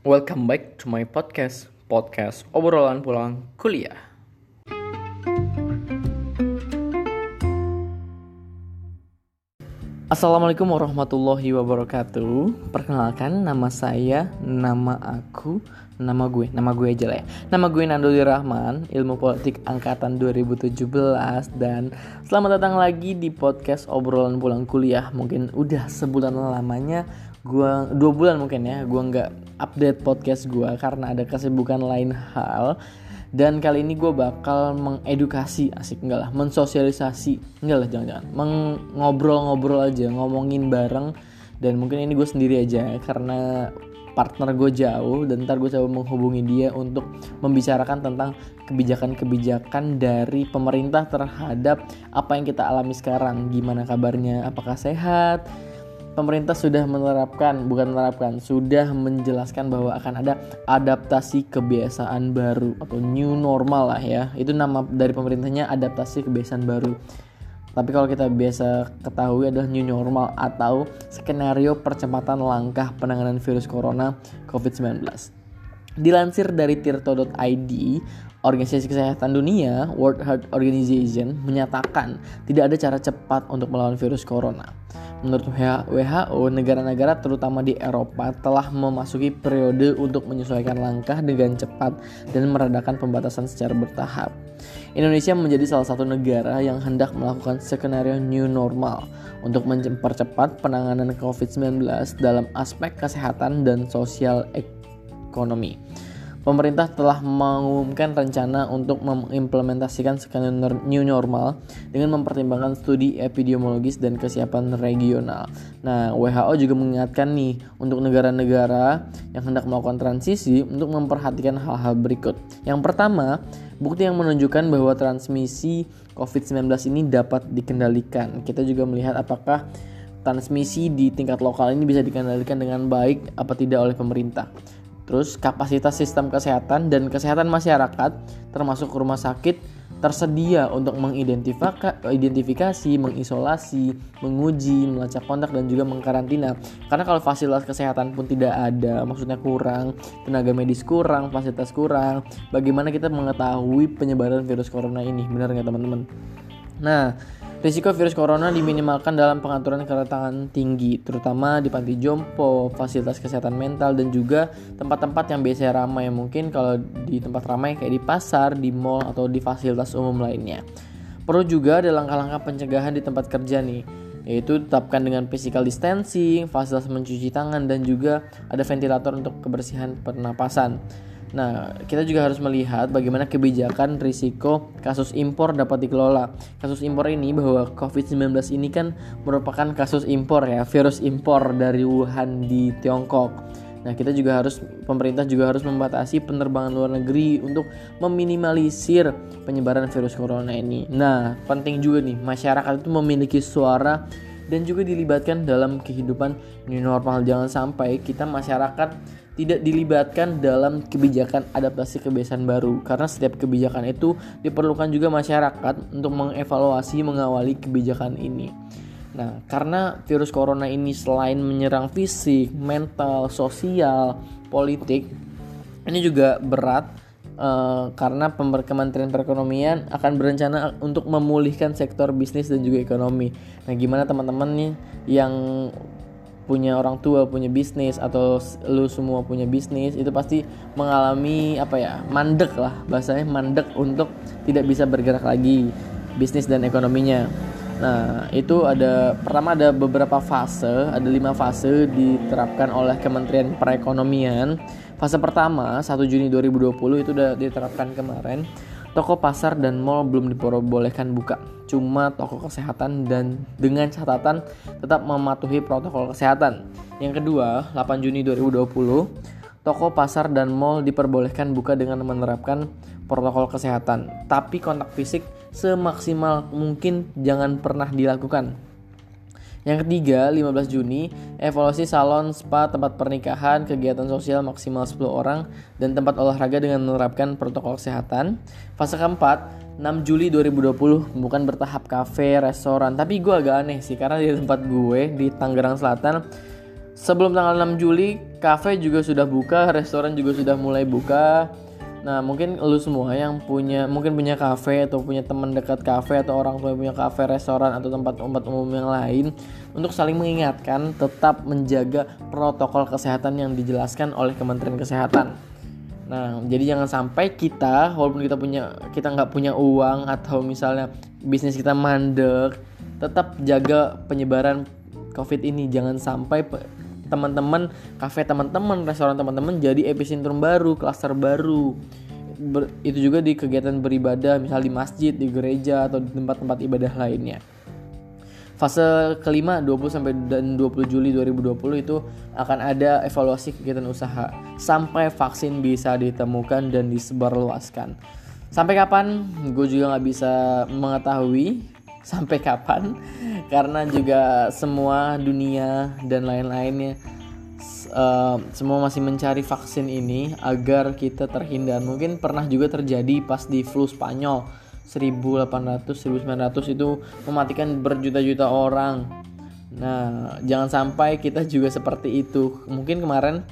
Welcome back to my podcast, podcast obrolan pulang kuliah. Assalamualaikum warahmatullahi wabarakatuh. Perkenalkan nama saya, nama aku, nama gue, nama gue aja lah ya. Nama gue Nandoli Rahman, Ilmu Politik angkatan 2017 dan selamat datang lagi di podcast obrolan pulang kuliah. Mungkin udah sebulan lamanya gue dua bulan mungkin ya gue nggak update podcast gue karena ada kesibukan lain hal. Dan kali ini gue bakal mengedukasi asik enggak lah mensosialisasi enggak lah jangan-jangan. Mengobrol-ngobrol aja ngomongin bareng. Dan mungkin ini gue sendiri aja karena partner gue jauh dan ntar gue coba menghubungi dia untuk membicarakan tentang kebijakan-kebijakan dari pemerintah terhadap apa yang kita alami sekarang. Gimana kabarnya? Apakah sehat pemerintah sudah menerapkan, bukan menerapkan, sudah menjelaskan bahwa akan ada adaptasi kebiasaan baru atau new normal lah ya. Itu nama dari pemerintahnya adaptasi kebiasaan baru. Tapi kalau kita biasa ketahui adalah new normal atau skenario percepatan langkah penanganan virus corona COVID-19. Dilansir dari tirto.id, Organisasi Kesehatan Dunia, World Health Organization, menyatakan tidak ada cara cepat untuk melawan virus corona. Menurut WHO, negara-negara terutama di Eropa telah memasuki periode untuk menyesuaikan langkah dengan cepat dan meredakan pembatasan secara bertahap. Indonesia menjadi salah satu negara yang hendak melakukan skenario new normal untuk mempercepat penanganan COVID-19 dalam aspek kesehatan dan sosial ekonomi pemerintah telah mengumumkan rencana untuk mengimplementasikan skenario new normal dengan mempertimbangkan studi epidemiologis dan kesiapan regional. Nah, WHO juga mengingatkan nih untuk negara-negara yang hendak melakukan transisi untuk memperhatikan hal-hal berikut. Yang pertama, bukti yang menunjukkan bahwa transmisi COVID-19 ini dapat dikendalikan. Kita juga melihat apakah transmisi di tingkat lokal ini bisa dikendalikan dengan baik apa tidak oleh pemerintah. Terus kapasitas sistem kesehatan dan kesehatan masyarakat termasuk rumah sakit tersedia untuk mengidentifikasi, mengisolasi, menguji, melacak kontak dan juga mengkarantina. Karena kalau fasilitas kesehatan pun tidak ada, maksudnya kurang, tenaga medis kurang, fasilitas kurang, bagaimana kita mengetahui penyebaran virus corona ini? Benar nggak teman-teman? Nah, Risiko virus corona diminimalkan dalam pengaturan kedatangan tinggi, terutama di panti jompo, fasilitas kesehatan mental, dan juga tempat-tempat yang biasanya ramai. Mungkin kalau di tempat ramai kayak di pasar, di mall, atau di fasilitas umum lainnya. Perlu juga ada langkah-langkah pencegahan di tempat kerja nih, yaitu tetapkan dengan physical distancing, fasilitas mencuci tangan, dan juga ada ventilator untuk kebersihan pernapasan. Nah, kita juga harus melihat bagaimana kebijakan risiko kasus impor dapat dikelola. Kasus impor ini bahwa COVID-19 ini kan merupakan kasus impor ya, virus impor dari Wuhan di Tiongkok. Nah, kita juga harus pemerintah juga harus membatasi penerbangan luar negeri untuk meminimalisir penyebaran virus corona ini. Nah, penting juga nih masyarakat itu memiliki suara dan juga dilibatkan dalam kehidupan new normal. Jangan sampai kita masyarakat tidak dilibatkan dalam kebijakan adaptasi kebiasaan baru karena setiap kebijakan itu diperlukan juga masyarakat untuk mengevaluasi mengawali kebijakan ini. Nah, karena virus corona ini selain menyerang fisik, mental, sosial, politik, ini juga berat uh, karena Kementerian Perekonomian akan berencana untuk memulihkan sektor bisnis dan juga ekonomi. Nah, gimana teman-teman nih yang punya orang tua punya bisnis atau lu semua punya bisnis itu pasti mengalami apa ya mandek lah bahasanya mandek untuk tidak bisa bergerak lagi bisnis dan ekonominya. Nah itu ada pertama ada beberapa fase ada lima fase diterapkan oleh Kementerian Perekonomian. Fase pertama 1 Juni 2020 itu udah diterapkan kemarin toko pasar dan mall belum diperbolehkan buka. Cuma toko kesehatan dan dengan catatan tetap mematuhi protokol kesehatan. Yang kedua, 8 Juni 2020, toko pasar dan mall diperbolehkan buka dengan menerapkan protokol kesehatan. Tapi kontak fisik semaksimal mungkin jangan pernah dilakukan yang ketiga, 15 Juni, evaluasi salon, spa, tempat pernikahan, kegiatan sosial maksimal 10 orang, dan tempat olahraga dengan menerapkan protokol kesehatan. Fase keempat, 6 Juli 2020, bukan bertahap kafe, restoran. Tapi gue agak aneh sih, karena di tempat gue, di Tangerang Selatan, sebelum tanggal 6 Juli, Cafe juga sudah buka, restoran juga sudah mulai buka. Nah, mungkin lu semua yang punya mungkin punya kafe atau punya teman dekat kafe atau orang tua yang punya kafe, restoran atau tempat-tempat umum yang lain untuk saling mengingatkan tetap menjaga protokol kesehatan yang dijelaskan oleh Kementerian Kesehatan. Nah, jadi jangan sampai kita walaupun kita punya kita nggak punya uang atau misalnya bisnis kita mandek, tetap jaga penyebaran COVID ini. Jangan sampai teman-teman kafe teman-teman restoran teman-teman jadi epicentrum baru klaster baru. Ber, itu juga di kegiatan beribadah misal di masjid di gereja atau di tempat-tempat ibadah lainnya. Fase kelima 20 sampai dan 20 Juli 2020 itu akan ada evaluasi kegiatan usaha. Sampai vaksin bisa ditemukan dan disebarluaskan. Sampai kapan? Gue juga nggak bisa mengetahui sampai kapan? Karena juga semua dunia dan lain-lainnya uh, semua masih mencari vaksin ini agar kita terhindar. Mungkin pernah juga terjadi pas di flu Spanyol. 1800 1900 itu mematikan berjuta-juta orang. Nah jangan sampai kita juga seperti itu. Mungkin kemarin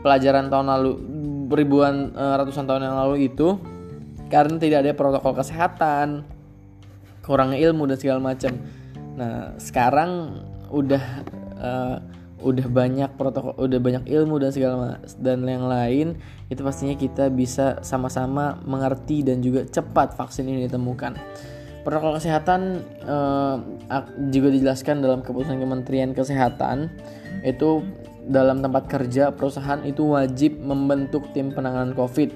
pelajaran tahun lalu ribuan uh, ratusan tahun yang lalu itu karena tidak ada protokol kesehatan kurangnya ilmu dan segala macam. Nah sekarang udah uh, udah banyak protokol udah banyak ilmu dan segala dan yang lain itu pastinya kita bisa sama-sama mengerti dan juga cepat vaksin ini ditemukan. Protokol kesehatan uh, juga dijelaskan dalam keputusan Kementerian Kesehatan itu dalam tempat kerja perusahaan itu wajib membentuk tim penanganan COVID.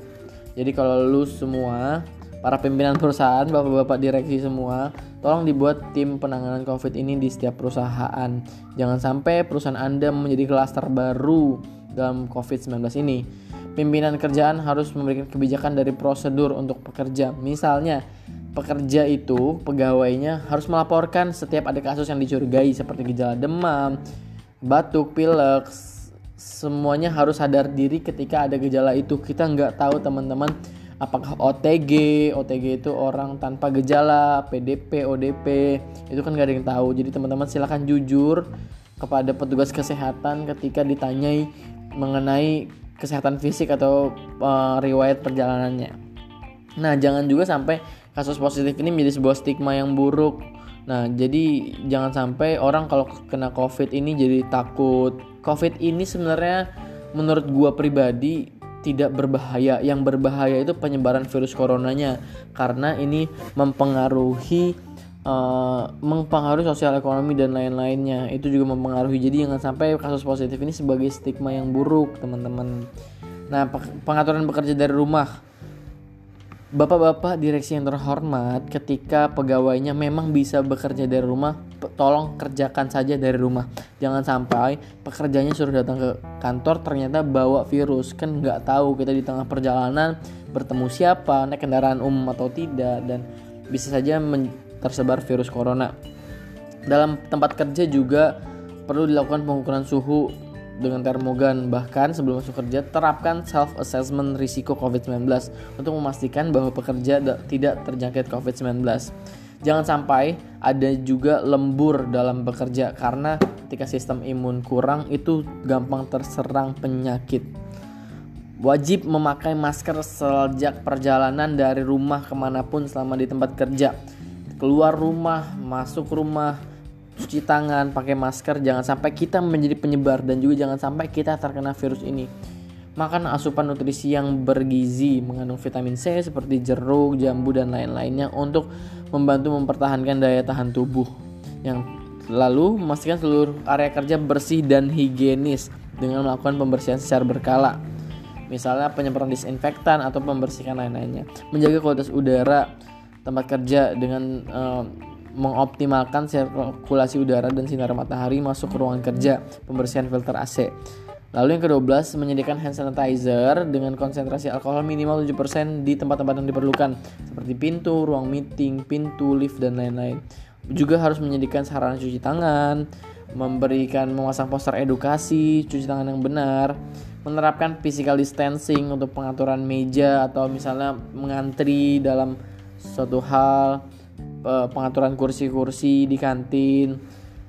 Jadi kalau lu semua para pimpinan perusahaan, bapak-bapak direksi semua, tolong dibuat tim penanganan COVID ini di setiap perusahaan. Jangan sampai perusahaan Anda menjadi klaster baru dalam COVID-19 ini. Pimpinan kerjaan harus memberikan kebijakan dari prosedur untuk pekerja. Misalnya, pekerja itu, pegawainya harus melaporkan setiap ada kasus yang dicurigai seperti gejala demam, batuk, pilek, semuanya harus sadar diri ketika ada gejala itu. Kita nggak tahu teman-teman apakah OTG OTG itu orang tanpa gejala PDP ODP itu kan gak ada yang tahu. Jadi teman-teman silahkan jujur kepada petugas kesehatan ketika ditanyai mengenai kesehatan fisik atau uh, riwayat perjalanannya. Nah jangan juga sampai kasus positif ini menjadi sebuah stigma yang buruk. Nah, jadi jangan sampai orang kalau kena COVID ini jadi takut. COVID ini sebenarnya menurut gua pribadi tidak berbahaya. Yang berbahaya itu penyebaran virus coronanya karena ini mempengaruhi uh, mempengaruhi sosial ekonomi dan lain-lainnya. Itu juga mempengaruhi. Jadi jangan sampai kasus positif ini sebagai stigma yang buruk, teman-teman. Nah, pengaturan bekerja dari rumah Bapak-bapak direksi yang terhormat, ketika pegawainya memang bisa bekerja dari rumah, tolong kerjakan saja dari rumah. Jangan sampai pekerjanya suruh datang ke kantor ternyata bawa virus. Kan nggak tahu kita di tengah perjalanan bertemu siapa, naik kendaraan umum atau tidak, dan bisa saja tersebar virus corona. Dalam tempat kerja juga perlu dilakukan pengukuran suhu dengan termogan. Bahkan sebelum masuk kerja, terapkan self-assessment risiko COVID-19 untuk memastikan bahwa pekerja tidak terjangkit COVID-19. Jangan sampai ada juga lembur dalam bekerja karena ketika sistem imun kurang itu gampang terserang penyakit. Wajib memakai masker sejak perjalanan dari rumah ke mana pun selama di tempat kerja. Keluar rumah, masuk rumah, cuci tangan, pakai masker, jangan sampai kita menjadi penyebar dan juga jangan sampai kita terkena virus ini. Makan asupan nutrisi yang bergizi mengandung vitamin C seperti jeruk, jambu dan lain-lainnya untuk membantu mempertahankan daya tahan tubuh. Yang lalu memastikan seluruh area kerja bersih dan higienis dengan melakukan pembersihan secara berkala. Misalnya penyemprotan disinfektan atau pembersihan lain-lainnya. Menjaga kualitas udara tempat kerja dengan uh, mengoptimalkan sirkulasi udara dan sinar matahari masuk ke ruangan kerja, pembersihan filter AC. Lalu yang ke-12 menyediakan hand sanitizer dengan konsentrasi alkohol minimal 7% di tempat-tempat yang diperlukan seperti pintu, ruang meeting, pintu, lift dan lain-lain. Juga harus menyediakan sarana cuci tangan, memberikan memasang poster edukasi, cuci tangan yang benar, menerapkan physical distancing untuk pengaturan meja atau misalnya mengantri dalam suatu hal, pengaturan kursi-kursi di kantin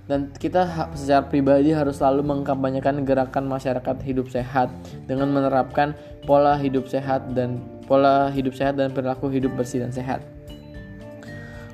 dan kita secara pribadi harus selalu mengkampanyekan gerakan masyarakat hidup sehat dengan menerapkan pola hidup sehat dan pola hidup sehat dan perilaku hidup bersih dan sehat.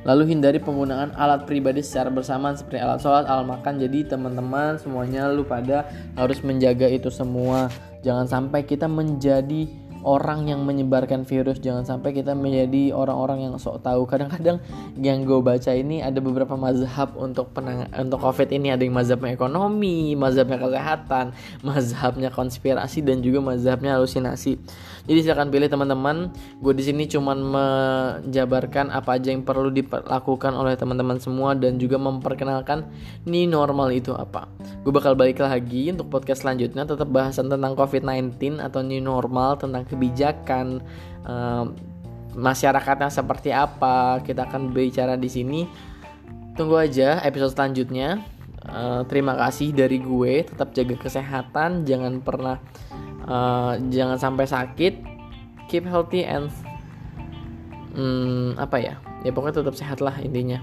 Lalu hindari penggunaan alat pribadi secara bersamaan seperti alat sholat, alat makan. Jadi teman-teman semuanya lu pada harus menjaga itu semua. Jangan sampai kita menjadi orang yang menyebarkan virus jangan sampai kita menjadi orang-orang yang sok tahu. Kadang-kadang yang gue baca ini ada beberapa mazhab untuk penang untuk covid ini. Ada yang mazhabnya ekonomi mazhabnya kesehatan mazhabnya konspirasi dan juga mazhabnya halusinasi. Jadi silakan pilih teman-teman. Gue di sini cuman menjabarkan apa aja yang perlu dilakukan oleh teman-teman semua dan juga memperkenalkan ini normal itu apa. Gue bakal balik lagi untuk podcast selanjutnya. Tetap bahasan tentang covid-19 atau new normal tentang kebijakan masyarakatnya seperti apa kita akan bicara di sini. Tunggu aja episode selanjutnya. Uh, terima kasih dari gue tetap jaga kesehatan jangan pernah uh, jangan sampai sakit. Keep healthy and um, apa ya? Ya pokoknya tetap sehat lah intinya.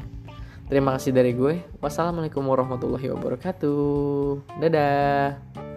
Terima kasih dari gue. Wassalamualaikum warahmatullahi wabarakatuh. Dadah